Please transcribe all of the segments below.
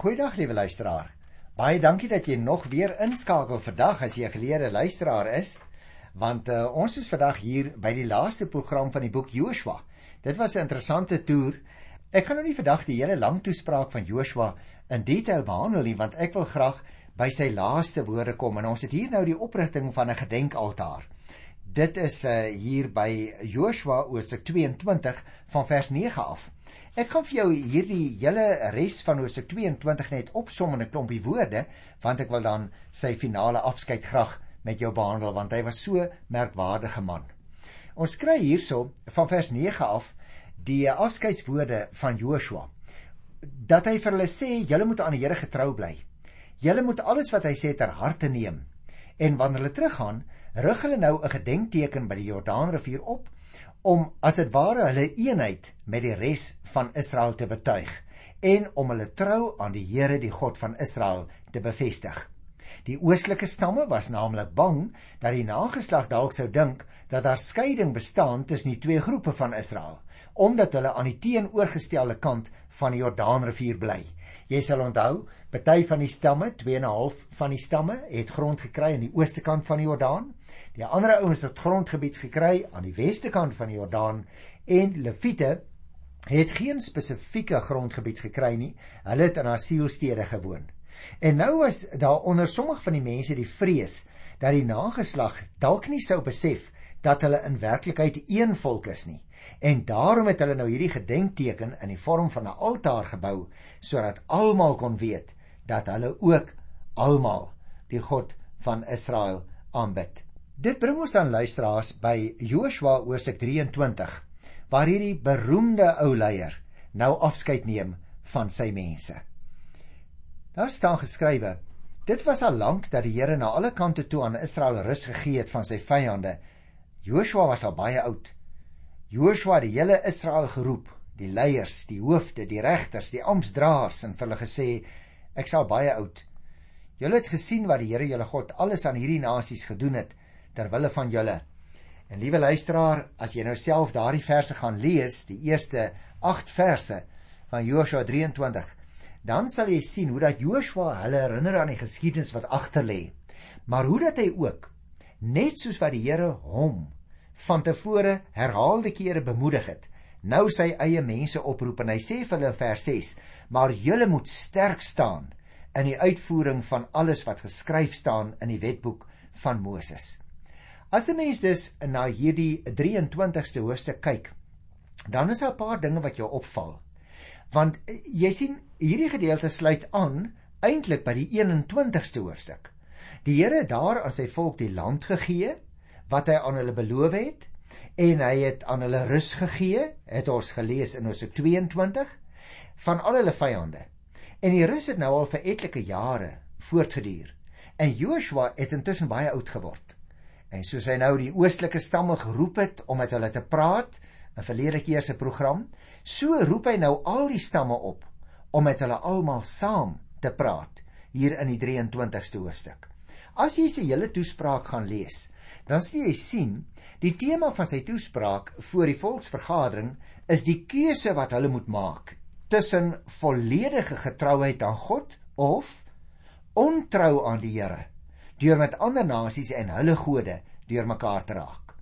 Goeiedag liewe luisteraar. Baie dankie dat jy nog weer inskakel vandag as jy 'n geleerde luisteraar is, want uh, ons is vandag hier by die laaste program van die boek Joshua. Dit was 'n interessante toer. Ek gaan nou nie vandag die hele lang toespraak van Joshua in detail behandel nie, want ek wil graag by sy laaste woorde kom en ons het hier nou die oprigting van 'n gedenkaltaar. Dit is uh, hier by Joshua Hoofstuk 22 van vers 9 af. Ek gaan vir jou hierdie hele res van Hoofstuk 22 net opsom in 'n klompie woorde, want ek wil dan sy finale afskeid graag met jou behandel want hy was so merkwaardige man. Ons kry hierso van vers 9 af die afskeidswoorde van Joshua dat hy vir hulle sê julle moet aan die Here getrou bly. Julle moet alles wat hy sê ter harte neem. En wanneer hulle teruggaan, rig hulle nou 'n gedenkteken by die Jordaanrivier op om as dit ware hulle eenheid met die res van Israel te betuig en om hulle trou aan die Here die God van Israel te bevestig. Die oostelike stamme was naamlik bang dat die nageslag dalk sou dink dat daar skeiding bestaan tussen die twee groepe van Israel omdat hulle aan die teenoorgestelde kant van die Jordaanrivier bly. Jy sal onthou, party van die stamme, 2 en 'n half van die stamme, het grond gekry aan die ooste kant van die Jordaan. Die ander ouens het grondgebied gekry aan die weste kant van die Jordaan en Lewiete het geen spesifieke grondgebied gekry nie. Hulle het in asielstede gewoon. En nou was daar onder sommige van die mense die vrees dat die nageslag dalk nie sou besef dat hulle in werklikheid een volk is nie. En daarom het hulle nou hierdie gedenkteken in die vorm van 'n altaar gebou sodat almal kon weet dat hulle ook almal die God van Israel aanbid. Dit bring ons dan luisteraars by Joshua Hoofstuk 23 waar hierdie beroemde ou leier nou afskeid neem van sy mense. Daar staan geskrywe: Dit was al lank dat die Here na alle kante toe aan Israel rus gegee het van sy vyande. Joshua was al baie oud Joshua die hele Israel geroep, die leiers, die hoofde, die regters, die amptdraers en vir hulle gesê: Ek sal baie oud. Julle het gesien wat die Here julle God alles aan hierdie nasies gedoen het ter wille van julle. En liewe luisteraar, as jy nou self daardie verse gaan lees, die eerste 8 verse van Joshua 23, dan sal jy sien hoe dat Joshua hulle herinner aan die geskiedenis wat agter lê. Maar hoe dat hy ook net soos wat die Here hom van tevore herhaalde kere bemoedig het. Nou sy eie mense oproep en hy sê vir hulle in vers 6: "Maar julle moet sterk staan in die uitvoering van alles wat geskryf staan in die wetboek van Moses." As 'n mens dus na hierdie 23ste hoofstuk kyk, dan is daar 'n paar dinge wat jou opval. Want eh, jy sien, hierdie gedeelte sluit aan eintlik by die 21ste hoofstuk. Die Here het daar aan sy volk die land gegee wat hy aan hulle beloof het en hy het aan hulle rus gegee, het ons gelees in Hosea 22 van al hulle vyande. En die rus het nou al vir etlike jare voortgeduur. En Joshua het intussen baie oud geword. En soos hy nou die oostelike stamme geroep het om met hulle te praat in verlede keer se program, so roep hy nou al die stamme op om met hulle almal saam te praat hier in die 23ste hoofstuk. As jy se hele toespraak gaan lees, dan sien jy sien die tema van sy toespraak voor die volksvergadering is die keuse wat hulle moet maak tussen volledige getrouheid aan God of ontrou aan die Here deur met ander nasies en hulle gode deur mekaar te raak.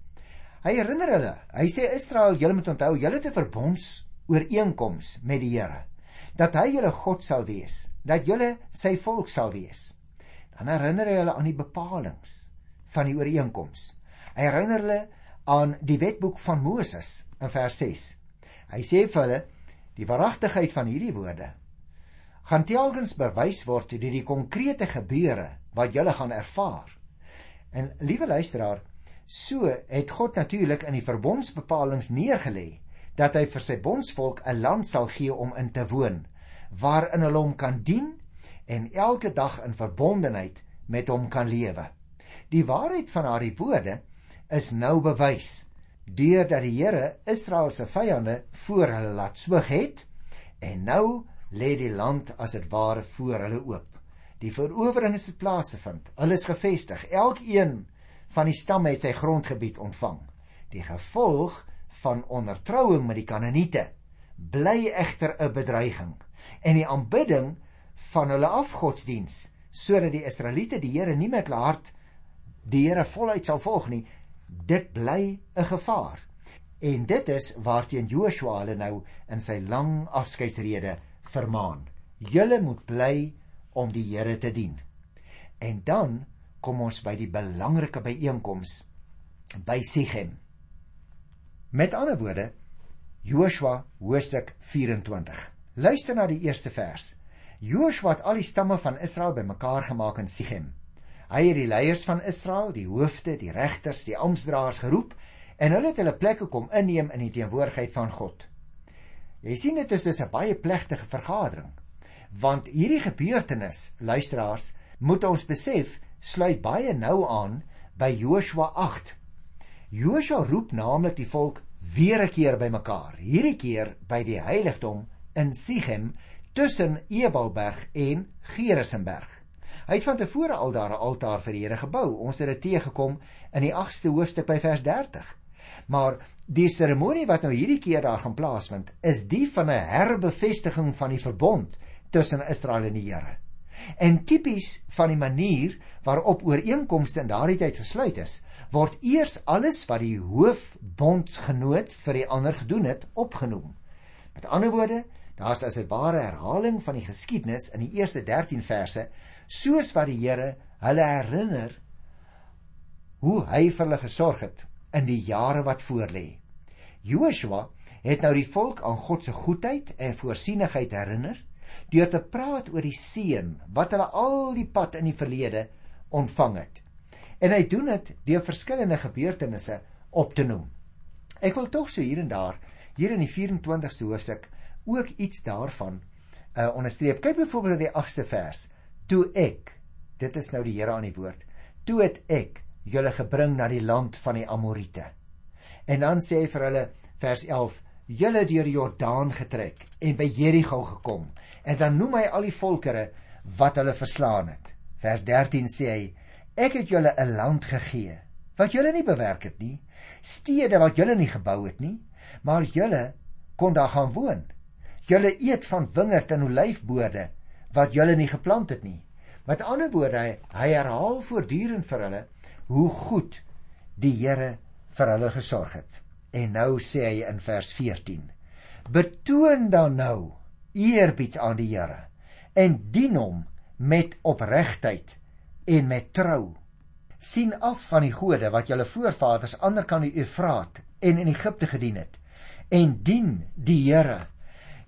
Hy herinner hulle, hy sê Israel, julle moet onthou, julle het 'n verbonds ooreenkoms met die Here dat hy julle God sal wees, dat julle sy volk sal wees. Dan herinner hy hulle aan die bepalinge van die ooreenkoms. Hy herinner hulle aan die wetboek van Moses in vers 6. Hy sê vir hulle die waaragtigheid van hierdie woorde gaan telkens bewys word deur die konkrete gebeure wat julle gaan ervaar. En liewe luisteraar, so het God natuurlik in die verbondsbepalings neergelê dat hy vir sy bondsvolk 'n land sal gee om in te woon waarin hulle hom kan dien en elke dag in verbondenheid met hom kan lewe. Die waarheid van haar woorde is nou bewys deurdat die Here Israel se vyande voor hulle laat swyg het en nou lê die land as dit ware voor hulle oop. Die verowering het plaas gevind. Hulle is gevestig. Elkeen van die stamme het sy grondgebied ontvang. Die gevolg van ondertrouing met die Kanaaniete bly egter 'n bedreiging en die aanbidding van hulle afgodsdiens sodat die Israeliete die Here nie met hulle hart die Here voluit sal volg nie. Dit bly 'n gevaar. En dit is waarteen Joshua hulle nou in sy lang afskeidsrede vermaan. Julle moet bly om die Here te dien. En dan kom ons by die belangrike byeenkoms by Sichem. Met ander woorde Joshua hoofstuk 24 luister na die eerste vers. Joshua het al die stamme van Israel bymekaar gemaak in Sichem. Hy het die leiers van Israel, die hoofde, die regters, die amptdraers geroep en hulle het hulle plekke kom inneem in die teenwoordigheid van God. Jy sien dit is dus 'n baie plegtige vergadering. Want hierdie gebeurtenis, luisteraars, moet ons besef, sluit baie nou aan by Joshua 8. Joshua roep naamlik die volk weer 'n keer bymekaar, hierdie keer by die heiligdom in Sichem tussen Ebalberg en Gerisenberg. Hy het van tevore al daar 'n altaar vir die Here gebou. Ons het dit teëgekom in die 8ste hoofstuk by vers 30. Maar die seremonie wat nou hierdie keer daar gaan plaasvind, is die van 'n herbevestiging van die verbond tussen Israel en die Here. En tipies van die manier waarop ooreenkomste in daardie tyd gesluit is, word eers alles wat die hoofbondgenoot vir die ander gedoen het, opgenoem. Met ander woorde, Daar's as 'n ware herhaling van die geskiedenis in die eerste 13 verse, soos wat die Here hulle herinner hoe hy vir hulle gesorg het in die jare wat voorlê. Joshua het nou die volk aan God se goedheid en voorsienigheid herinner deur te praat oor die seën wat hulle al die pad in die verlede ontvang het. En hy doen dit deur verskillende gebeurtenisse op te noem. Ek wil tog so hier en daar hier in die 24ste hoofstuk ook iets daarvan uh onderstreep. Kyk byvoorbeeld in die 8ste vers. Toe ek, dit is nou die Here aan die woord. Toe het ek julle gebring na die land van die Amorite. En dan sê hy vir hulle vers 11, julle deur die Jordaan getrek en by Jerigo gekom. En dan noem hy al die volkere wat hulle verslaan het. Vers 13 sê hy, ek het julle 'n land gegee wat julle nie bewerk het nie, stede wat julle nie gebou het nie, maar julle kon daar gaan woon. Julle eet van wingerd en olyfboorde wat julle nie geplant het nie. Met ander woorde, hy, hy herhaal voortdurend vir hulle hoe goed die Here vir hulle gesorg het. En nou sê hy in vers 14: Betoon dan nou eerbied aan die Here en dien hom met opregtheid en met trou. sien af van die gode wat julle voorvaders ander kan die Eufraat en in Egipte gedien het en dien die Here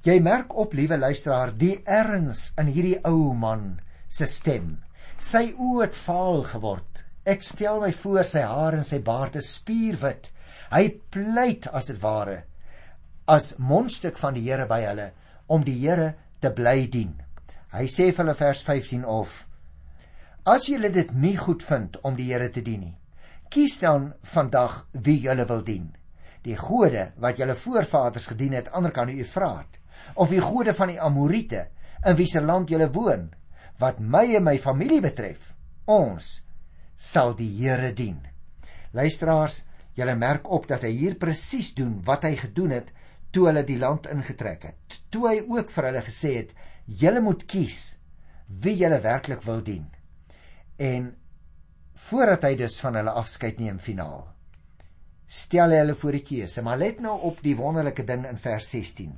Jy merk op, liewe luisteraar, die erns in hierdie ou man se stem. Sy oë het vaal geword. Ek stel my voor sy haar en sy baard is spierwit. Hy pleit as dit ware as mondstuk van die Here by hulle om die Here te bly dien. Hy sê vir hulle vers 15 of As julle dit nie goed vind om die Here te dien nie, kies dan vandag wie julle wil dien. Die gode wat julle voorvaders gedien het, ander kan u vra of die gode van die Amorite in wie se land jy woon wat my en my familie betref ons sal die Here dien. Luisteraars julle merk op dat hy hier presies doen wat hy gedoen het toe hulle die land ingetrek het. Toe hy ook vir hulle gesê het julle moet kies wie julle werklik wil dien. En voordat hy dus van hulle afskeid neem finaal stel hy hulle voor die keuse maar let nou op die wonderlike ding in vers 16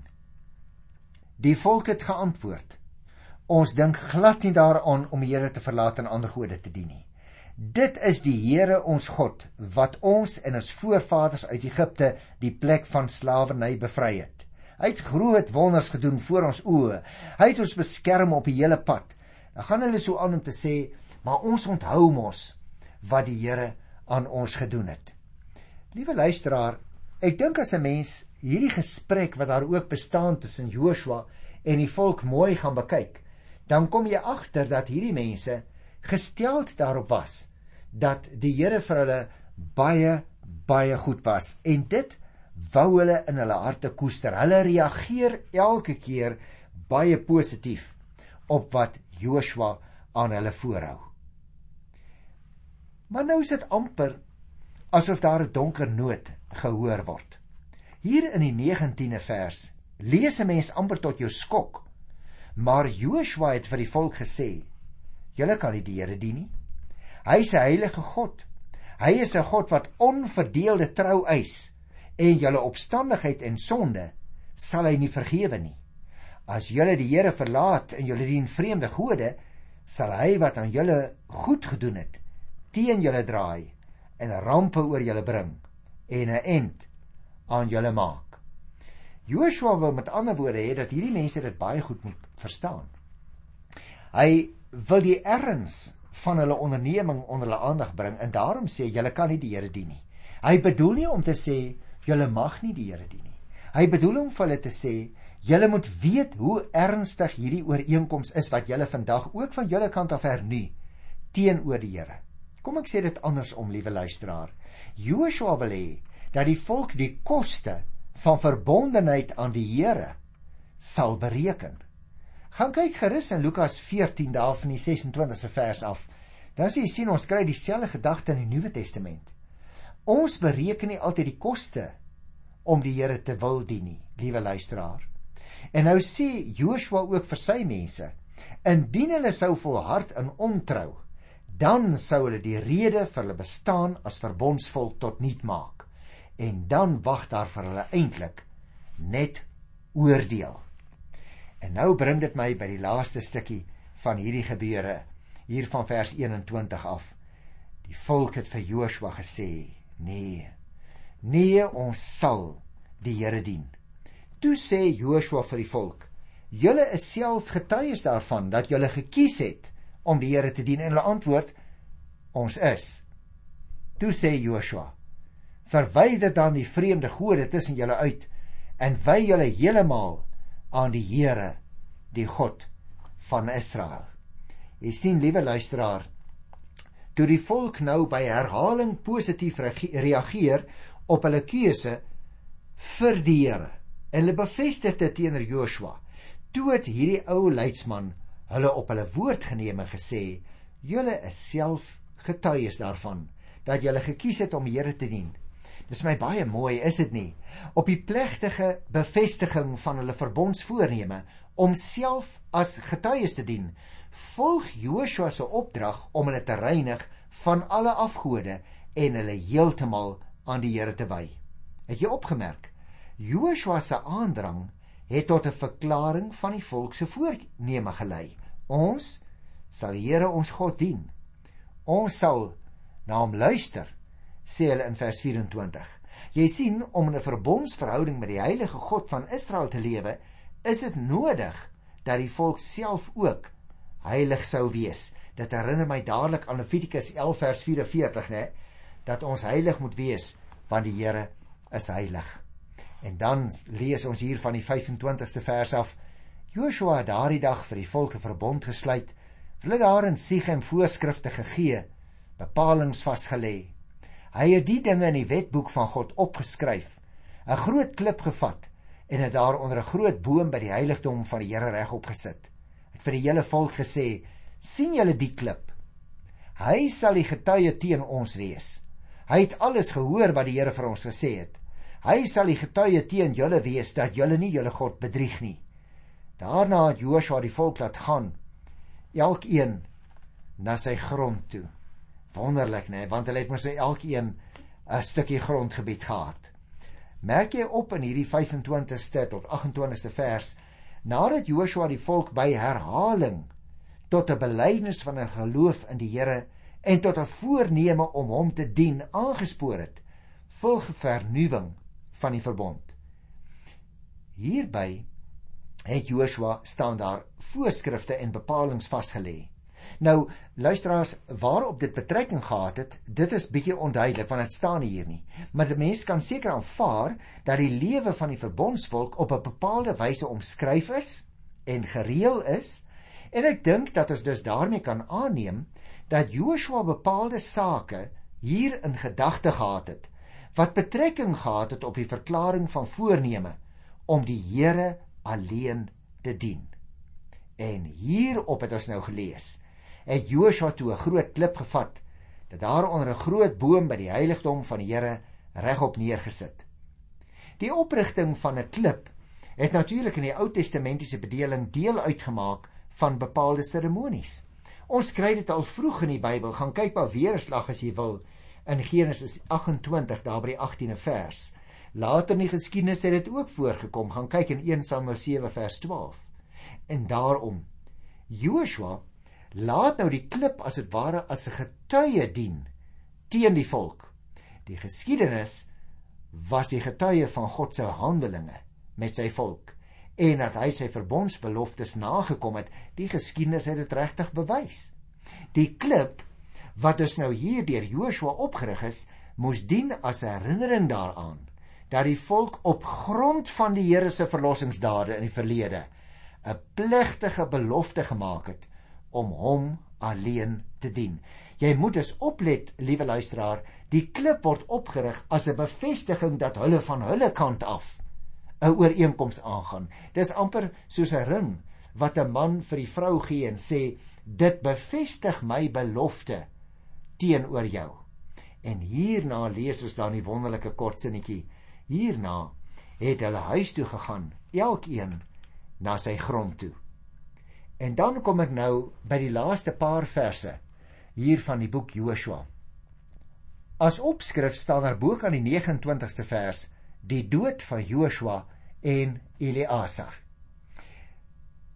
Die volk het geantwoord: Ons dink glad nie daaraan om die Here te verlaat en ander gode te dien nie. Dit is die Here ons God wat ons en ons voorvaders uit Egipte, die plek van slawerny bevry het. Hy het groot wonders gedoen voor ons oë. Hy het ons beskerm op die hele pad. Dan gaan hulle so aan om te sê, maar ons onthou mos wat die Here aan ons gedoen het. Liewe luisteraar, ek dink as 'n mens hierdie gesprek wat daar ook bestaan tussen Joshua en die volk mooi gaan bekyk, dan kom jy agter dat hierdie mense gesteld daarop was dat die Here vir hulle baie baie goed was en dit wou hulle in hulle harte koester. Hulle reageer elke keer baie positief op wat Joshua aan hulle voorhou. Maar nou is dit amper asof daar 'n donker noot gehoor word. Hier in die 19de vers lees 'n mens amper tot jou skok Maar Joshua het vir die volk gesê: "Julle kan nie die Here dien nie. Hy is 'n heilige God. Hy is 'n God wat onverdeelde trou eis en julle opstandigheid en sonde sal hy nie vergewe nie. As julle die Here verlaat en julle dien vreemde gode, sal hy wat aan julle goed gedoen het, teen julle draai en rampe oor julle bring en 'n end aan julle maak." Joshua wil met ander woorde hê dat hierdie mense dit baie goed moet verstaan. Hy wil die erns van hulle onderneming onder hulle aandag bring en daarom sê julle kan nie die Here dien nie. Hy bedoel nie om te sê julle mag nie die Here dien nie. Hy bedoel om vir hulle te sê julle moet weet hoe ernstig hierdie ooreenkoms is wat julle vandag ook van julle kant af hernu teenoor die Here. Kom ek sê dit andersom, liewe luisteraar. Joshua wil hê dat die volk die koste van verbondenheid aan die Here sal bereken. Gaan kyk gerus in Lukas 14 daar van die 26ste vers af. Dan sien jy sien ons kry dieselfde gedagte in die Nuwe Testament. Ons bereken nie altyd die koste om die Here te wil dien nie, liewe luisteraar. En nou sê Joshua ook vir sy mense: Indien hulle sou volhard in ontrou, dan sou hulle die rede vir hulle bestaan as verbondsvolk tot niet maak. En dan wag daar vir hulle eintlik net oordeel. En nou bring dit my by die laaste stukkie van hierdie gebeure hier van vers 21 af. Die volk het vir Joshua gesê: "Nee. Nee, ons sal die Here dien." Toe sê Joshua vir die volk: "Julle is self getuies daarvan dat julle gekies het om die Here te dien." En hulle antwoord: "Ons is." Toe sê Joshua: "Verwyder dan die vreemde gode tussen julle uit en wy julle heeltemal aan die Here, die God van Israel. Jy sien, liewe luisteraar, toe die volk nou by herhaling positief reageer op hulle keuse vir die Here en hulle bevestig dit teenoor Joshua, toe het hierdie ou leidsman hulle op hulle woord geneem en gesê: "Julle is self getuies daarvan dat julle gekies het om die Here te dien." Dis my baie mooi, is dit nie? Op die plegtige bevestiging van hulle verbondsvoorneme om self as getuies te dien, volg Joshua se opdrag om hulle te reinig van alle afgode en hulle heeltemal aan die Here te wy. Het jy opgemerk? Joshua se aandrang het tot 'n verklaring van die volk se voorneme gelei. Ons sal die Here ons God dien. Ons sal na hom luister sê hulle in vers 24. Jy sien om 'n verbondsverhouding met die heilige God van Israel te lewe, is dit nodig dat die volk self ook heilig sou wees. Dit herinner my dadelik aan Levitikus 11 vers 44, né, dat ons heilig moet wees want die Here is heilig. En dan lees ons hier van die 25ste vers af. Joshua het daardie dag vir die volke verbond gesluit. Hulle daarin siege en voorskrifte gegee, bepalinge vasgelê Hy het die dinge in die wetboek van God opgeskryf, 'n groot klip gevat en dit daar onder 'n groot boom by die heiligdom van die Here regop gesit. Hy het vir die hele volk gesê: "sien julle die klip? Hy sal die getuie teen ons wees. Hy het alles gehoor wat die Here vir ons gesê het. Hy sal die getuie teen julle wees dat julle nie julle God bedrieg nie." Daarna het Joshua die volk laat gaan, elkeen na sy grond toe. Wonderlik, né, nee, want hulle het mos elkeen 'n stukkie grondgebied gehad. Merk jy op in hierdie 25ste tot 28ste vers, nadat Joshua die volk by herhaling tot 'n belydenis van 'n geloof in die Here en tot 'n voorneme om hom te dien aangespoor het, volg vernuwing van die verbond. Hierby het Joshua staan daar voorskrifte en bepalinge vasgelê. Nou luisteraars, waarop dit betrekking gehad het, dit is bietjie onduidelik want dit staan hier nie. Maar die mens kan seker aanvaar dat die lewe van die verbondsvolk op 'n bepaalde wyse omskryf is en gereël is. En ek dink dat ons dus daarmee kan aanneem dat Joshua bepaalde sake hier in gedagte gehad het wat betrekking gehad het op die verklaring van voorneme om die Here alleen te dien. En hierop het ons nou gelees het Joshua toe 'n groot klip gevat dat daar onder 'n groot boom by die heiligdom van die Here regop neergesit. Die oprigting van 'n klip het natuurlik in die Ou Testamentiese bedeling deel uitgemaak van bepaalde seremonies. Ons kry dit al vroeg in die Bybel. Gaan kyk maar weer 'n slag as jy wil in Genesis 28 daar by die 18de vers. Later in die geskiedenis het dit ook voorgekom. Gaan kyk in 1 Samuel 7 vers 12. En daarom Joshua laat nou die klip as dit ware as 'n getuie dien teen die volk. Die geskiedenis was die getuie van God se handelinge met sy volk en dat hy sy verbondsbeloftes nagekom het, die geskiedenis het dit regtig bewys. Die klip wat dus nou hier deur Joshua opgerig is, moes dien as herinnering daaraan dat die volk op grond van die Here se verlossingsdade in die verlede 'n plegtige belofte gemaak het om hom alleen te dien. Jy moet dus oplet, liewe luisteraar, die klip word opgerig as 'n bevestiging dat hulle van hulle kant af 'n ooreenkoms aangaan. Dis amper soos 'n ring wat 'n man vir die vrou gee en sê dit bevestig my belofte teenoor jou. En hierna lees ons dan die wonderlike kortsinnetjie. Hierna het hulle huis toe gegaan, elkeen na sy grond toe. En dan kom ek nou by die laaste paar verse hier van die boek Joshua. As opskrif staan daar bo aan die 29ste vers die dood van Joshua en Eleazar.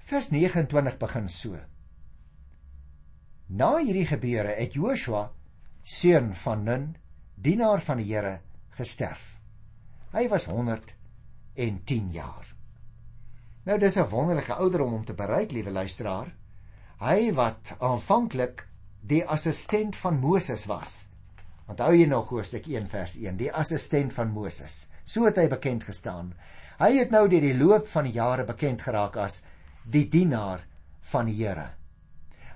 Vers 29 begin so. Na hierdie gebeure het Joshua seun van Nun, dienaar van die Here, gesterf. Hy was 110 jaar. Nou dis 'n wonderlike ouderdom om te bereik, liewe luisteraar. Hy wat aanvanklik die assistent van Moses was. Onthou jy nog hoofstuk 1 vers 1, die assistent van Moses. So het hy bekend gestaan. Hy het nou deur die loop van die jare bekend geraak as die dienaar van die Here.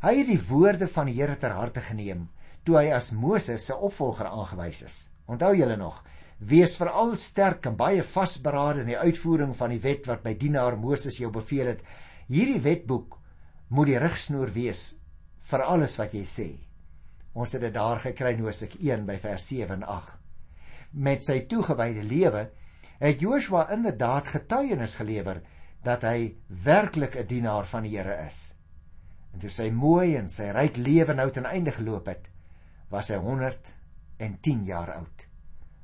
Hy het die woorde van die Here ter harte geneem toe hy as Moses se opvolger aangewys is. Onthou julle nog, wees veral sterk en baie vasberade in die uitvoering van die wet wat my dienaar Moses jou beveel het. Hierdie wetboek moet die rigsnoer wees vir alles wat jy sê. Ons het dit daar gekry in Hosea 1 by vers 7 en 8. Met sy toegewyde lewe het Joshua inderdaad getuienis gelewer dat hy werklik 'n dienaar van die Here is. En toe sy mooi en sy ryk lewe nou ten einde geloop het, was hy 110 jaar oud.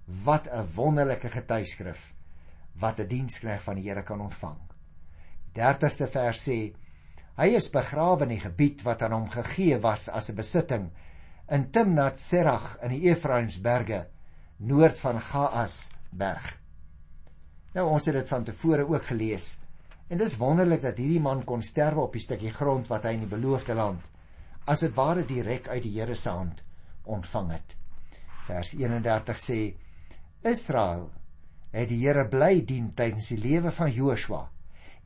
Wat 'n wonderlike getuieskrif wat 'n dienskneg van die Here kan ontvang. Die 30ste vers sê hy is begrawe in die gebied wat aan hom gegee was as 'n besitting in Timnat Serach in die Efraimsberge noord van Gaas berg. Nou ons het dit van tevore ook gelees. En dis wonderlik dat hierdie man kon sterwe op die stukkie grond wat hy in die beloofde land as dit ware direk uit die Here se hand ontvang het. Vers 31 sê Israel het die Here bly dien tydens die lewe van Joshua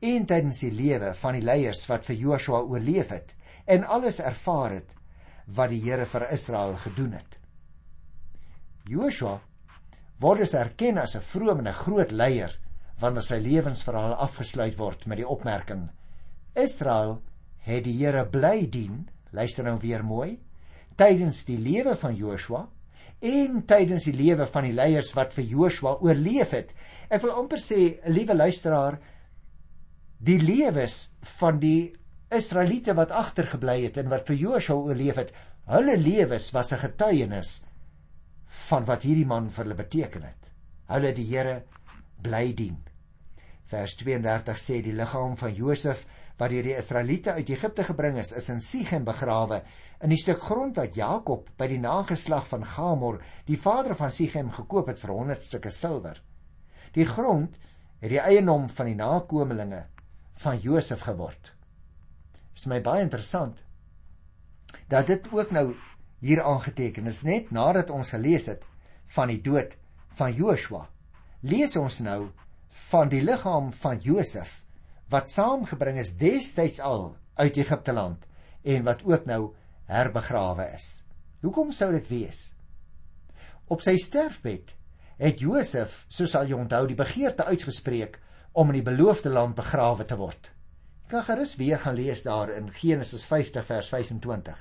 en tydens die lewe van die leiers wat vir Joshua oorleef het en alles ervaar het wat die Here vir Israel gedoen het. Joshua word as erken as 'n vroom en 'n groot leier wanneer sy lewensverhaal afgesluit word met die opmerking: Israel het die Here bly dien, luister nou weer mooi, tydens die lewe van Joshua en tydens die lewe van die leiers wat vir Joshua oorleef het. Ek wil amper sê, liewe luisteraar, die lewens van die Israeliete wat agtergebly het en wat vir Joshua oorleef het, hulle lewens was 'n getuienis van wat hierdie man vir hulle beteken het. Hulle die Here bly dien. Vers 32 sê die liggaam van Josef wat deur die Israeliete uit Egipte gebring is, is in Sichem begrawe in die stuk grond wat Jakob by die nageslag van Gamor, die vader van Sichem, gekoop het vir 100 stukke silwer. Die grond het die eiendom van die nakommelinge van Josef geword. Dit is my baie interessant dat dit ook nou hier aangeteken is net nadat ons gelees het van die dood van Joshua. Lees ons nou van die liggaam van Josef wat saamgebring is destyds al uit Egipte land en wat ook nou herbegrawe is. Hoekom sou dit wees? Op sy sterfbed het Josef, soos al jy onthou, die begeerte uitgespreek om in die beloofde land begrawe te word. Jy kan gerus weer gaan lees daar in Genesis 50 vers 25.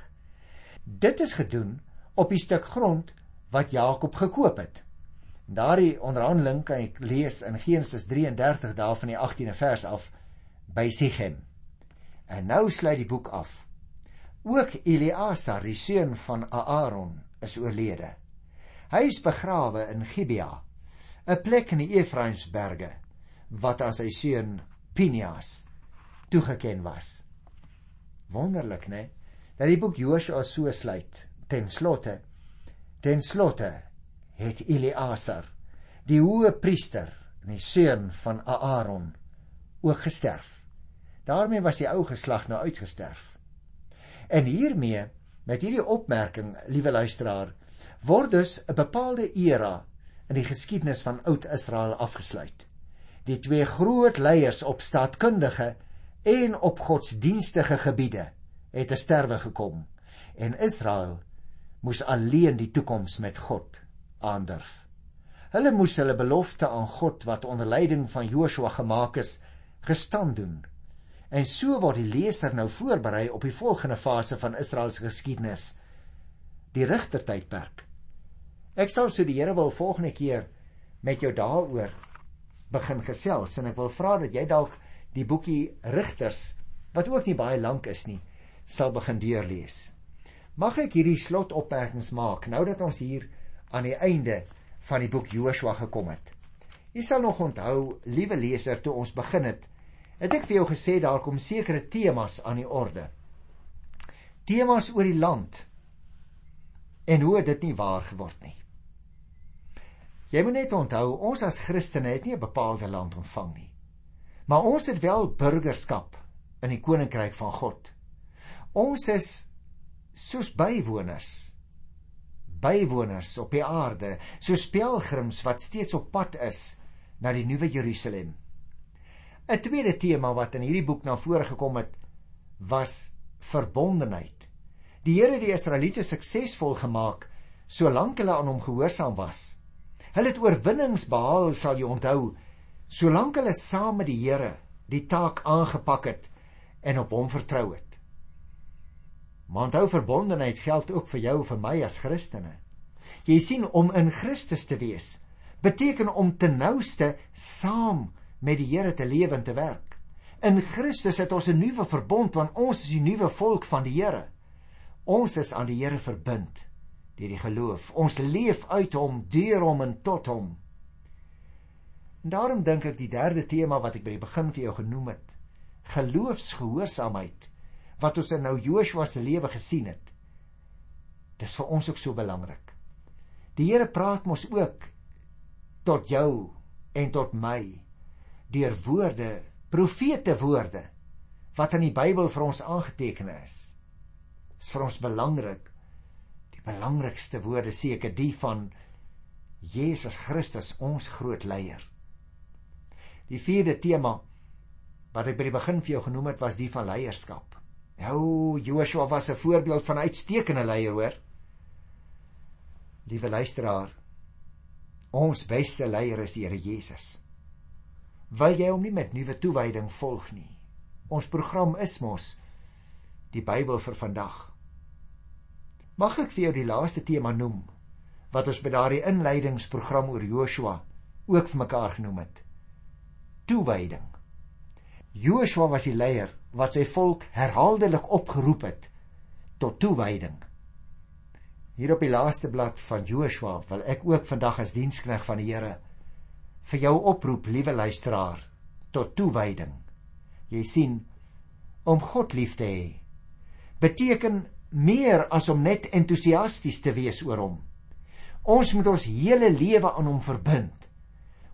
Dit is gedoen op die stuk grond wat Jakob gekoop het. Daardie onderhandeling kan ek lees in Genesis 33 daar van die 18de vers af by Sichem. En nou sluit die boek af. Ook Eleazar, die seun van Aaron, is oorlede. Hy is begrawe in Gibea, 'n plek in die Efraimsberge wat aan sy seun Pinias toegeken was. Wonderlik, né? Dat die boek Josua so sluit. Ten slotte, ten slotte het Eleazar, die hoë priester en die seun van Aaron, ook gesterf. Daarmee was die ou geslag nou uitgesterf. En hiermee, met hierdie opmerking, liewe luisteraar, word dus 'n bepaalde era in die geskiedenis van Oud-Israel afgesluit. Die twee groot leiers op staatkundige en op godsdienstige gebiede het te sterwe gekom en Israel moes alleen die toekoms met God aandurf. Hulle moes hulle belofte aan God wat onder leiding van Joshua gemaak is, gestand doen. En so word die leser nou voorberei op die volgende fase van Israel se geskiedenis, die rigtertydperk. Ek sal so die Here wil volgende keer met jou daaroor begin gesels en ek wil vra dat jy dalk die boekie Rigters wat ook nie baie lank is nie, sal begin deurlees. Mag ek hierdie slotopmerkings maak nou dat ons hier aan die einde van die boek Joshua gekom het. Jy sal nog onthou, liewe leser, toe ons begin het, het ek vir jou gesê daar kom sekere temas aan die orde. Temas oor die land en hoe dit nie waar geword nie. Jy moet net onthou, ons as Christene het nie 'n bepaalde land ontvang nie. Maar ons het wel burgerskap in die koninkryk van God. Ons is soos bywoners bywoners op die aarde, soos pelgrims wat steeds op pad is na die nuwe Jerusalem. 'n Tweede tema wat in hierdie boek na vore gekom het, was verbondenheid. Die Here het die Israeliete suksesvol gemaak solank hulle aan hom gehoorsaam was. Hulle het oorwinnings behaal, sal jy onthou, solank hulle saam met die Here die taak aangepak het en op hom vertrou het. Maar onthou verbondenheid geld ook vir jou en vir my as Christene. Jy sien om in Christus te wees beteken om ten nouste saam met die Here te lewe en te werk. In Christus het ons 'n nuwe verbond want ons is die nuwe volk van die Here. Ons is aan die Here verbind deur die geloof. Ons leef uit hom, deur hom en tot hom. En daarom dink ek die derde tema wat ek by die begin vir jou genoem het, geloofsgehoorsaamheid wat ons in nou Joshua se lewe gesien het. Dis vir ons ook so belangrik. Die Here praat mos ook tot jou en tot my deur woorde, profete woorde wat in die Bybel vir ons aangeteken is. Dis vir ons belangrik. Die belangrikste woorde seker die van Jesus Christus, ons groot leier. Die vierde tema wat ek by die begin vir jou genoem het, was die van leierskap. Nou Joshua was 'n voorbeeld van uitstekende leier, hoor. Liewe luisteraar, ons beste leier is die Here Jesus. Wil jy hom nie met nuwe toewyding volg nie? Ons program is mos die Bybel vir vandag. Mag ek vir jou die laaste tema noem wat ons by daardie inleidingsprogram oor Joshua ook vir mekaar genoem het? Toewyding. Joshua was die leier wat sy volk herhaaldelik opgeroep het tot toewyding. Hier op die laaste blad van Joshua wil ek ook vandag as dienskneg van die Here vir jou oproep, liewe luisteraar, tot toewyding. Jy sien, om God lief te hê beteken meer as om net entoesiasties te wees oor hom. Ons moet ons hele lewe aan hom verbind.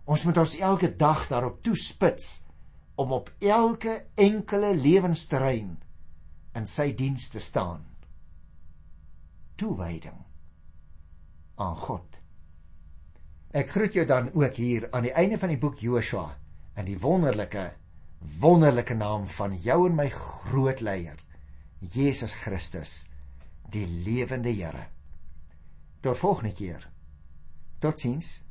Ons moet ons elke dag daarop toespits om op elke enkele lewensterrein in sy diens te staan. Toewyding aan God. Ek groet jou dan ook hier aan die einde van die boek Joshua in die wonderlike wonderlike naam van jou en my groot leier Jesus Christus, die lewende Here. Tot volgende keer. Totsiens.